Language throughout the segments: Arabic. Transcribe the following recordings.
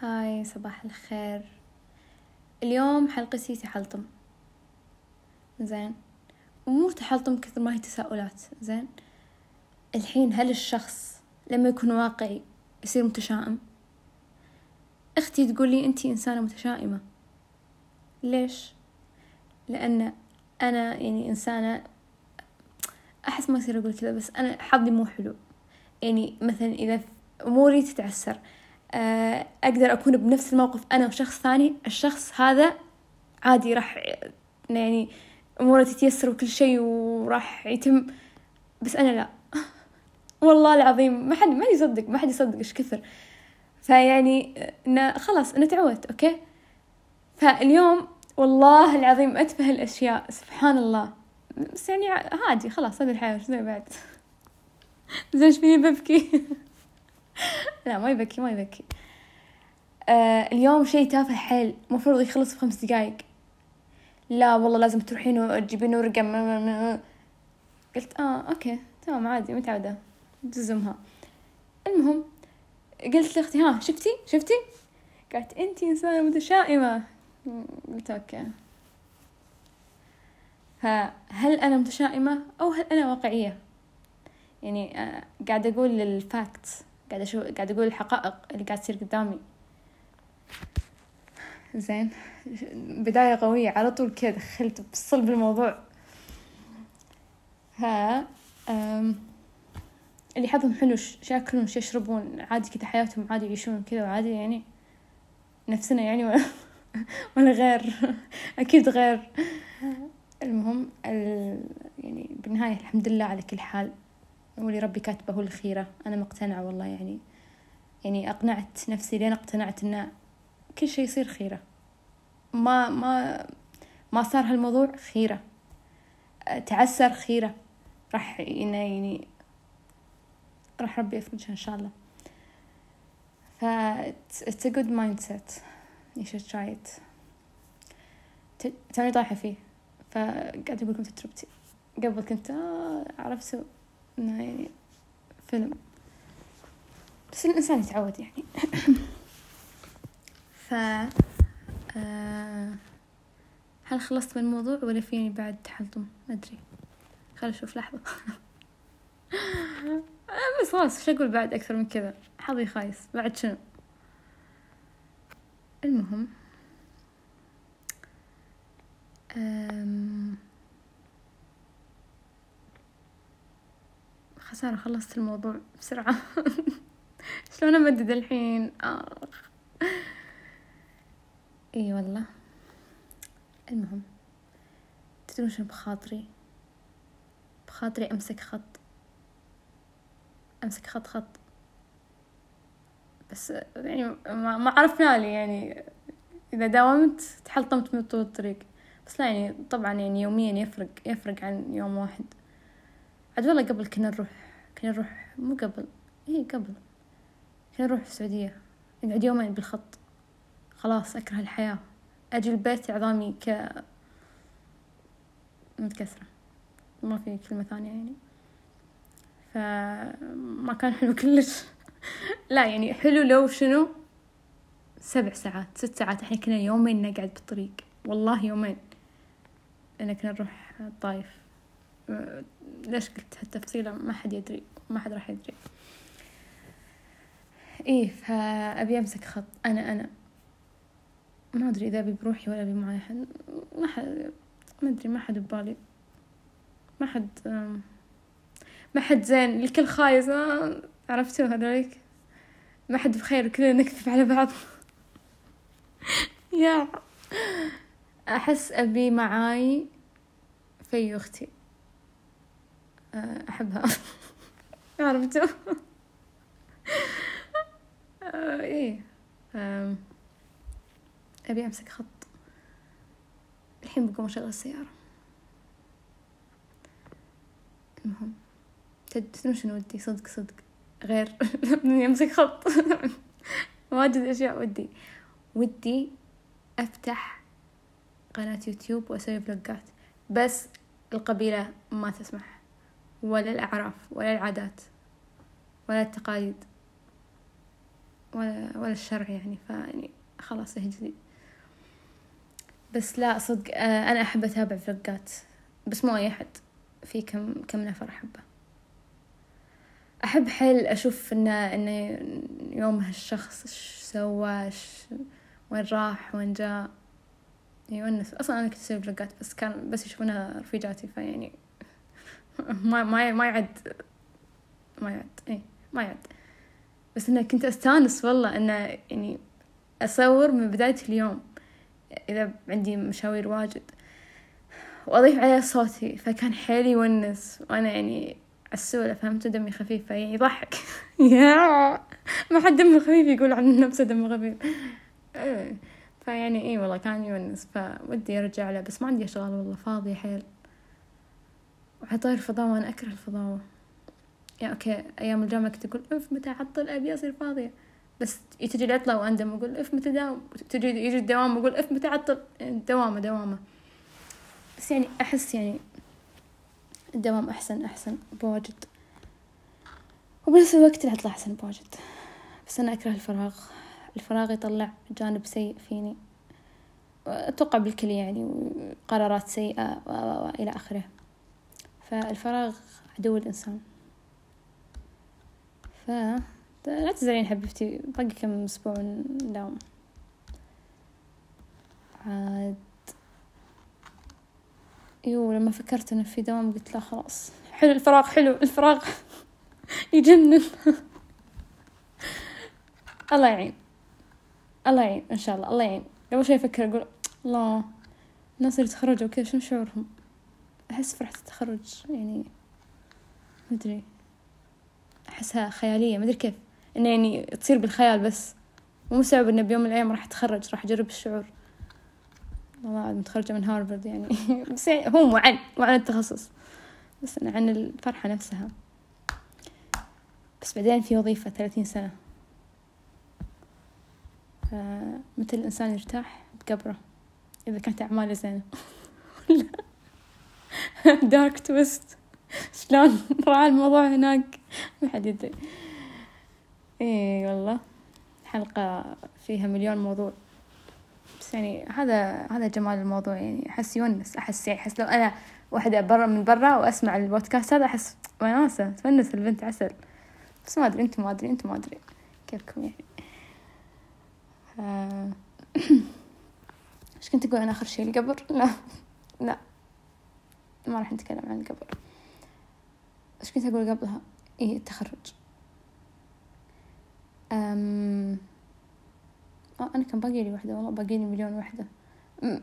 هاي صباح الخير. اليوم حلقتي تحلطم زين. ومو تحلطم كثر ما هي تساؤلات. زين. الحين هل الشخص لما يكون واقعي يصير متشائم؟ أختي تقول لي انتي إنسانة متشائمة. ليش؟ لأن أنا يعني إنسانة أحس ما يصير أقول كذا بس أنا حظي مو حلو. يعني مثلا إذا أموري تتعسر أقدر أكون بنفس الموقف أنا وشخص ثاني. الشخص هذا عادي راح يعني أموره تتيسر وكل شيء وراح يتم بس أنا لا. والله العظيم ما حد ما يصدق ما حد يصدق إيش كثر. فيعني إنه خلاص أنا تعودت أوكي؟ فاليوم والله العظيم أتفه الأشياء سبحان الله. بس يعني عادي خلاص هذه الحياة شو بعد؟ زين فيني ببكي؟ لا ما يبكي ما يبكي. آه اليوم شيء تافه حيل مفروض يخلص في خمس دقايق. لا والله لازم تروحين وتجيبين ورقة قلت آه أوكي تمام عادي متعودة. تزمها المهم قلت لأختي ها شفتي؟ شفتي؟ قالت أنتي إنسانة متشائمة. قلت okay. فهل أنا متشائمة أو هل أنا واقعية؟ يعني آه قاعدة أقول ال facts قاعدة أشوف قاعدة أقول الحقائق اللي قاعد تصير قدامي. زين. بداية قوية. على طول كذا دخلت بصلب الموضوع ها اللي حظهم حلو شاكلون شو يشربون عادي كذا حياتهم عادي يعيشون كذا وعادي يعني. نفسنا يعني ولا, ولا غير. أكيد غير. المهم ال... يعني بالنهاية الحمد لله على كل حال. واللي ربي كاتبه الخيرة. أنا مقتنعة والله يعني. يعني أقنعت نفسي لين اقتنعت إن كل شيء يصير خيرة. ما ما ما صار هالموضوع خيرة. تعسر خيرة. راح يعني راح ربي يفرجها إن شاء الله. ف it's a good mindset. You should try it. توني طايحة فيه. فقاعد أقول لكم تجربتي قبل كنت آه عرفت انه يعني فيلم. بس الإنسان يتعود يعني. ف آه هل خلصت من الموضوع ولا فيني بعد تحلطم ما أدري. خل أشوف لحظة. بس خلاص شو أقول بعد أكثر من كذا؟ حظي خايس. بعد شنو؟ المهم أم خسارة خلصت الموضوع بسرعة. شلون أمدد الحين؟ آخ إي والله. المهم تدرون شنو بخاطري؟ بخاطري أمسك خط. أمسك خط خط. بس يعني ما, ما عرفنا لي يعني. إذا داومت تحلطمت من طول الطريق. بس لا يعني طبعا يعني يوميا يفرق يفرق عن يوم واحد. عاد والله قبل كنا نروح كنا نروح مو قبل إيه قبل. كنا نروح السعودية نقعد يومين بالخط. خلاص أكره الحياة. أجي البيت عظامي ك متكسرة. ما في كلمة ثانية يعني. فما كان حلو كلش. لا يعني حلو لو شنو؟ سبع ساعات ست ساعات. إحنا كنا يومين نقعد بالطريق. والله يومين. لأن كنا نروح الطايف ليش قلت هالتفصيلة؟ ما حد يدري. ما حد راح يدري. إيه فأبي أمسك خط. أنا أنا. ما أدري إذا أبي بروحي ولا أبي معي أحد ما حد ما أدري ما حد ببالي. ما حد ما حد زين. الكل خايس. عرفتوا هذوليك؟ ما حد بخير. كلنا نكذب على بعض. يا. أحس أبي معاي في أختي. أحبها. عرفتوا؟ آه إيه. أبي أمسك خط. الحين بقوم أشغل السيارة. المهم. تدرون شنو ودي؟ صدق صدق. غير إني أمسك خط. واجد أشياء ودي. ودي أفتح قناة يوتيوب وأسوي فلوجات. بس القبيلة ما تسمح. ولا الأعراف ولا العادات ولا التقاليد ولا ولا الشرع يعني فيعني خلاص اهجلي بس لا صدق آه، أنا أحب أتابع فلوجات بس مو أي أحد في كم كم نفر أحبه. أحب حيل أشوف إنه إنه يوم هالشخص إيش سوى إيش وين راح وين جاء. يونس أصلا أنا كنت أسوي فلوجات بس كان بس يشوفونها رفيجاتي فيعني ما ما ما يعد ما يعد إيه ما يعد. بس إنه كنت أستانس والله إنه يعني أصور من بداية اليوم إذا عندي مشاوير واجد. وأضيف عليها صوتي فكان حيل يونس وأنا يعني عسولة فهمت؟ دمي خفيف فيعني يضحك. يا! ما حد دمه خفيف يقول عن نفسه دمه خفيف. إيه. فيعني اي والله كان يونس فودي أرجع له بس ما عندي أشغال والله فاضية حيل. وعطير الفضاوة أنا أكره الفضاوة يا أوكي أيام الجامعة كنت أقول اف متى اعطل ابي اصير فاضية؟ بس تجي العطلة وأندم وأقول اف متى داوم تجي يجي الدوام وأقول اف متى اعطل دوامة دوامة. بس يعني أحس يعني الدوام أحسن أحسن بواجد. وبنفس الوقت العطلة أحسن بواجد. بس أنا أكره الفراغ. الفراغ يطلع جانب سيء فيني. أتوقع بالكل يعني قرارات سيئة وإلى آخره. فالفراغ عدو الإنسان. ف لا تزعلين حبيبتي باقي كم أسبوع نداوم عاد. يو لما فكرت إنه في دوام قلت لا خلاص. حلو الفراغ حلو الفراغ. يجنن. الله يعين. الله يعين إن شاء الله. الله يعين. قبل شوي أفكر أقول الله الناس اللي تخرجوا كذا شنو شعورهم؟ أحس فرحة التخرج يعني مدري أحسها خيالية مدري كيف إنه يعني تصير بالخيال بس مو مستوعب إنه بيوم من الأيام راح أتخرج راح أجرب الشعور. والله متخرجة من هارفرد يعني. بس يعني هو مو عن مو عن التخصص بس أنا عن الفرحة نفسها. بس بعدين في وظيفة ثلاثين سنة. فمتى الإنسان يرتاح؟ بقبره. إذا كانت أعماله زينة. دارك تويست شلون راح الموضوع هناك؟ ما حد يدري. اي والله. حلقة فيها مليون موضوع. بس يعني هذا هذا جمال الموضوع. يعني أحس يونس أحس يعني أحس لو أنا واحدة برا من برا وأسمع البودكاست هذا أحس وناسة تونس البنت عسل. بس ما أدري أنتم ما أدري أنتم ما أدري. كيفكم يعني؟ إيش كنت أقول أنا آخر شيء؟ القبر؟ لا. لا. ما راح نتكلم عن القبر إيش كنت أقول قبلها؟ إيه التخرج. أم... آه أنا كان باقي لي واحدة والله باقي لي مليون واحدة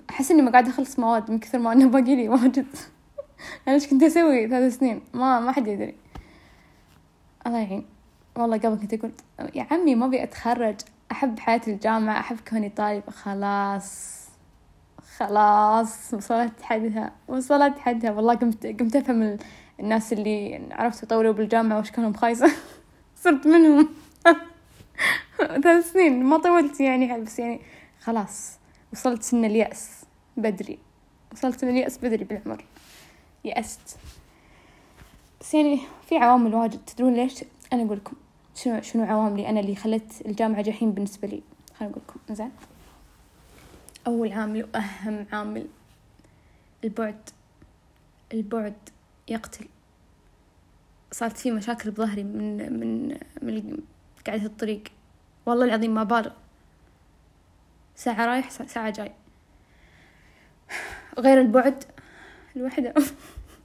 أحس إني ما قاعدة أخلص مواد من كثر ما أنا باقي لي واجد. أنا إيش كنت أسوي ثلاث سنين؟ ما ما حد يدري. الله يعين. والله قبل كنت أقول يا عمي ما أبي أتخرج. أحب حياة الجامعة أحب كوني طالبة خلاص. خلاص وصلت حدها وصلت حدها. والله قمت قمت أفهم الناس اللي عرفت يطولوا بالجامعة وأشكالهم خايسة صرت منهم. ثلاث سنين ما طولت يعني بس يعني خلاص وصلت سن اليأس بدري. وصلت سن اليأس بدري بالعمر. يأست. بس يعني في عوامل واجد. تدرون ليش؟ أنا أقول لكم. شنو شنو عواملي؟ أنا اللي خلت الجامعة جحيم بالنسبة لي. خليني أقول لكم. زين أول عامل وأهم عامل. البعد البعد يقتل. صارت في مشاكل بظهري من من من قاعدة الطريق. والله العظيم ما بالغ ساعة رايح ساعة جاي. غير البعد الوحدة.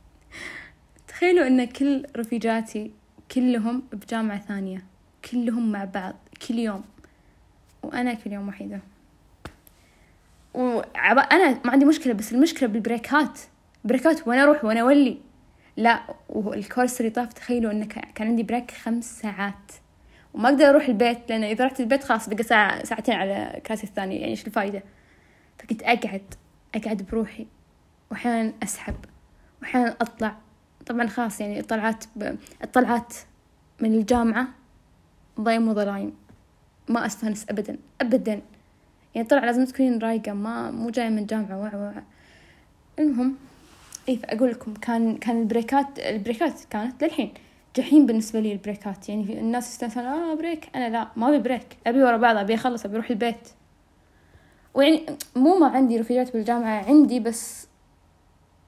تخيلوا إن كل رفيجاتي كلهم بجامعة ثانية. كلهم مع بعض كل يوم. وأنا كل يوم وحيدة. وعب... أنا ما عندي مشكلة بس المشكلة بالبريكات. بريكات وأنا أروح وأنا أولي. لا وال course اللي طاف تخيلوا إنه كان عندي break خمس ساعات. وما أقدر أروح البيت لأن إذا رحت البيت خلاص بقى ساعة ساعتين على class ي الثانية يعني إيش الفايدة؟ فكنت أقعد أقعد بروحي. وأحيانا أسحب وأحيانا أطلع. طبعا خلاص يعني الطلعات ب... الطلعات من الجامعة ضيم وظلايم ما أستانس أبدا أبدا. يعني طلع لازم تكونين رايقة ما مو جاية من جامعة وع وع. المهم اي فأقول لكم كان كان البريكات البريكات كانت للحين. جحيم بالنسبة لي البريكات. يعني في الناس يستانسون آه break. أنا لا ما أبي break. أبي ورا بعض أبي أخلص أبي أروح البيت. ويعني مو ما عندي رفيجات بالجامعة عندي بس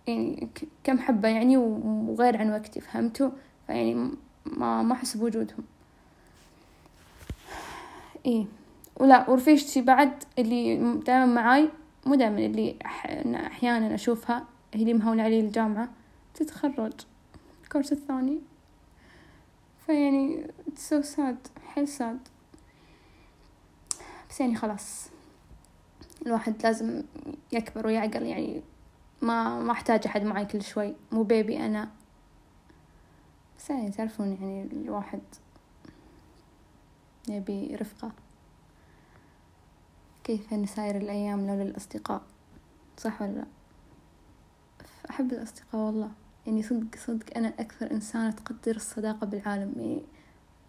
يعني كم حبة يعني وغير عن وقتي فهمتوا؟ فيعني ما ما أحس بوجودهم. إيه. ولا ورفيجتي بعد اللي دائما معاي مو دائما اللي أحيانا أشوفها هي اللي مهونة علي الجامعة تتخرج. الكورس الثاني. فيعني سو ساد حيل ساد بس يعني خلاص. الواحد لازم يكبر ويعقل يعني ما ما أحتاج أحد معي كل شوي. مو بيبي أنا. بس يعني تعرفون يعني الواحد يبي كيف نساير الأيام لولا الأصدقاء صح ولا لا؟ أحب الأصدقاء والله. يعني صدق صدق أنا أكثر إنسانة تقدر الصداقة بالعالم. يعني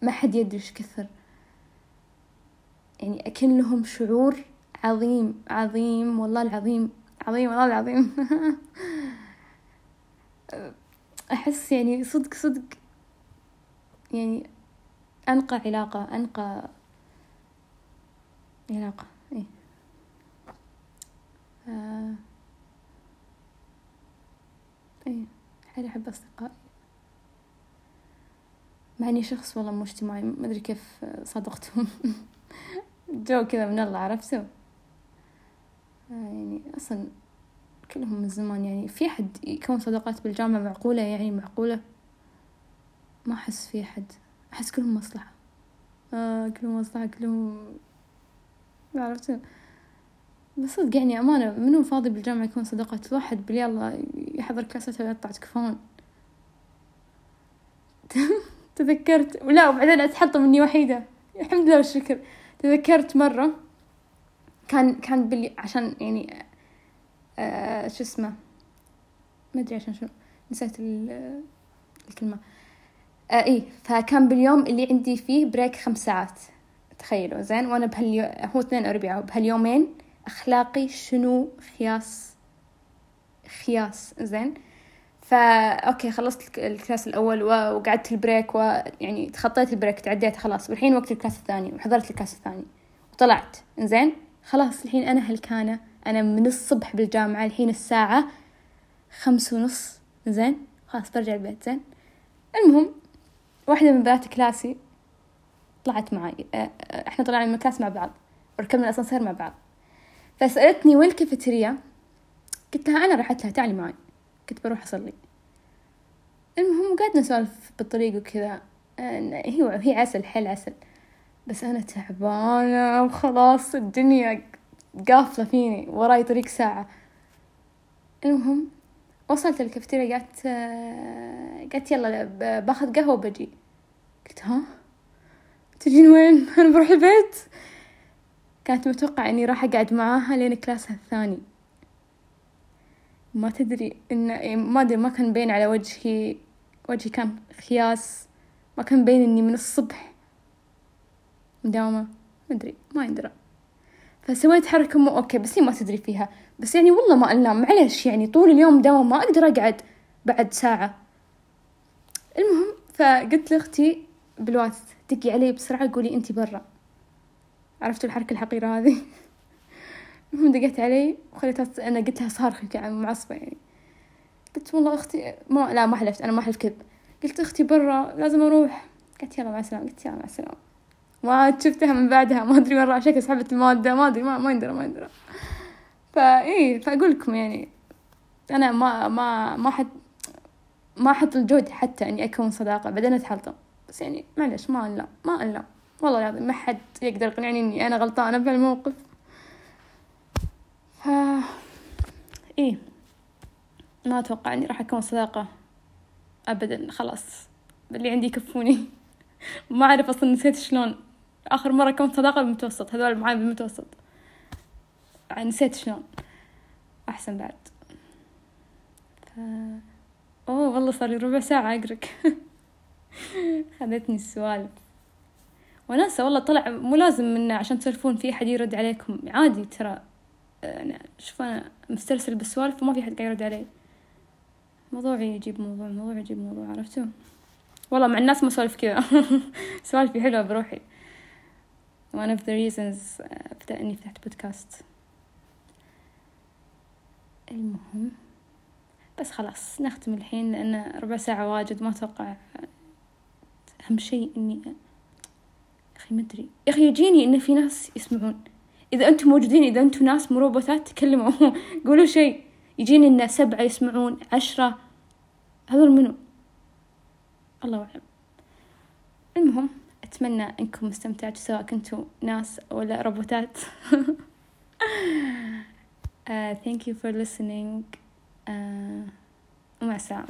ما حد يدري إيش كثر. يعني أكن لهم شعور عظيم عظيم والله العظيم عظيم والله العظيم. أحس يعني صدق صدق يعني أنقى علاقة أنقى علاقة إيه. آه. إيه أحب أصدقائي. مع إني شخص والله مو اجتماعي ما أدري كيف صادقتهم. جو كذا من الله عرفتوا؟ آه، يعني أصلا كلهم من زمان يعني في حد يكون صداقات بالجامعة معقولة؟ يعني معقولة؟ ما أحس في حد أحس كلهم مصلحة. آه كلهم مصلحة كلهم عرفتوا بس صدق يعني أمانة منو فاضي بالجامعة يكون صداقات واحد؟ باليلا يحضر كلاساته ويقطع تكفون. تذكرت؟ ولا وبعدين أتحطم إني وحيدة. الحمد لله والشكر. تذكرت مرة كان كان باللي عشان يعني آه شو اسمه؟ ما أدري عشان شو نسيت الكلمة. آه إيه فكان باليوم اللي عندي فيه بريك خمس ساعات. تخيلوا. زين وأنا بهاليوم هو اثنين اربعاء بهاليومين أخلاقي شنو؟ خياس خياس زين. فا okay خلصت ال class الأول وقعدت ال break ويعني تخطيت ال break تعديت خلاص. والحين وقت ال class الثاني وحضرت ال class الثاني وطلعت. زين. خلاص الحين أنا هلكانه أنا من الصبح بالجامعة الحين الساعة خمس ونص. زين. خلاص برجع البيت. زين. المهم واحدة من بنات كلاسي طلعت معي. إحنا طلعنا من مع بعض. وركبنا الأسانسير مع بعض. فسألتني وين الكافيتيريا؟ قلت لها أنا رحت لها تعالي معي. كنت بروح أصلي. المهم قعدنا نسولف بالطريق وكذا. هي هي عسل حيل عسل. بس أنا تعبانة وخلاص الدنيا قافلة فيني وراي طريق ساعة. المهم وصلت الكافتيريا قالت قالت يلا باخذ قهوة وبجي. قلت ها؟ تجين وين؟ أنا بروح البيت. كانت متوقعة إني راح أقعد معاها لين كلاسها الثاني. ما تدري إن يعني ما أدري ما كان باين على وجهي وجهي كان خياس. ما كان باين إني من الصبح مداومة. ما أدري ما يندرى فسويت حركة مو أوكي بس هي ما تدري فيها. بس يعني والله ما أنام معلش يعني طول اليوم دوام ما أقدر أقعد بعد ساعة. المهم فقلت لأختي بالواتس دقي علي بسرعة قولي أنتي برا. عرفتوا الحركة الحقيرة هذه؟ المهم دقيت علي وخليتها أنا قلت لها صارخة يعني معصبة يعني. قلت والله أختي ما لا ما حلفت أنا ما أحلف كذب. قلت أختي برا لازم أروح. قالت يلا مع السلامة قلت يلا مع السلامة. ما شفتها من بعدها ما أدري وين شكل سحبت المادة ما أدري ما ما يندرى ما يندرى. فإيه فأقول لكم يعني أنا ما ما ما حد ما أحط الجهد حتى إني أكون صداقة بعدين أتحلطم. بس يعني معلش ما ألا ما ألا والله العظيم ما حد يقدر يقنعني إني أنا غلطانة بهالموقف. ف إيه. ما أتوقع إني راح أكون صداقة أبدا خلاص. اللي عندي يكفوني. ما أعرف أصلا نسيت شلون. آخر مرة كنت صداقة بالمتوسط هذول معاي بالمتوسط. نسيت شلون. أحسن بعد. ف... أوه والله صار لي ربع ساعة أقرك. خذتني السوالف وناسة والله طلع مو لازم من عشان تسولفون في أحد يرد عليكم. عادي ترى. أنا شوف أنا مسترسل بالسوالف وما في أحد قاعد يرد علي. موضوعي يجيب موضوع موضوع يجيب موضوع عرفتوا؟ والله مع الناس ما سولف كذا. سوالفي حلوة بروحي. One of the reasons بدأ إني فتحت بودكاست المهم بس خلاص نختم الحين لأن ربع ساعة واجد ما أتوقع أهم شيء إني أخي مدري يا أخي يجيني إن في ناس يسمعون. إذا أنتم موجودين إذا أنتم ناس مو روبوتات تكلموا. قولوا شيء. يجيني إن سبعة يسمعون عشرة. هذول منو؟ الله أعلم. المهم أتمنى إنكم استمتعتوا سواء كنتوا ناس ولا روبوتات. Uh, thank you for listening. Uh, ومع السلامة.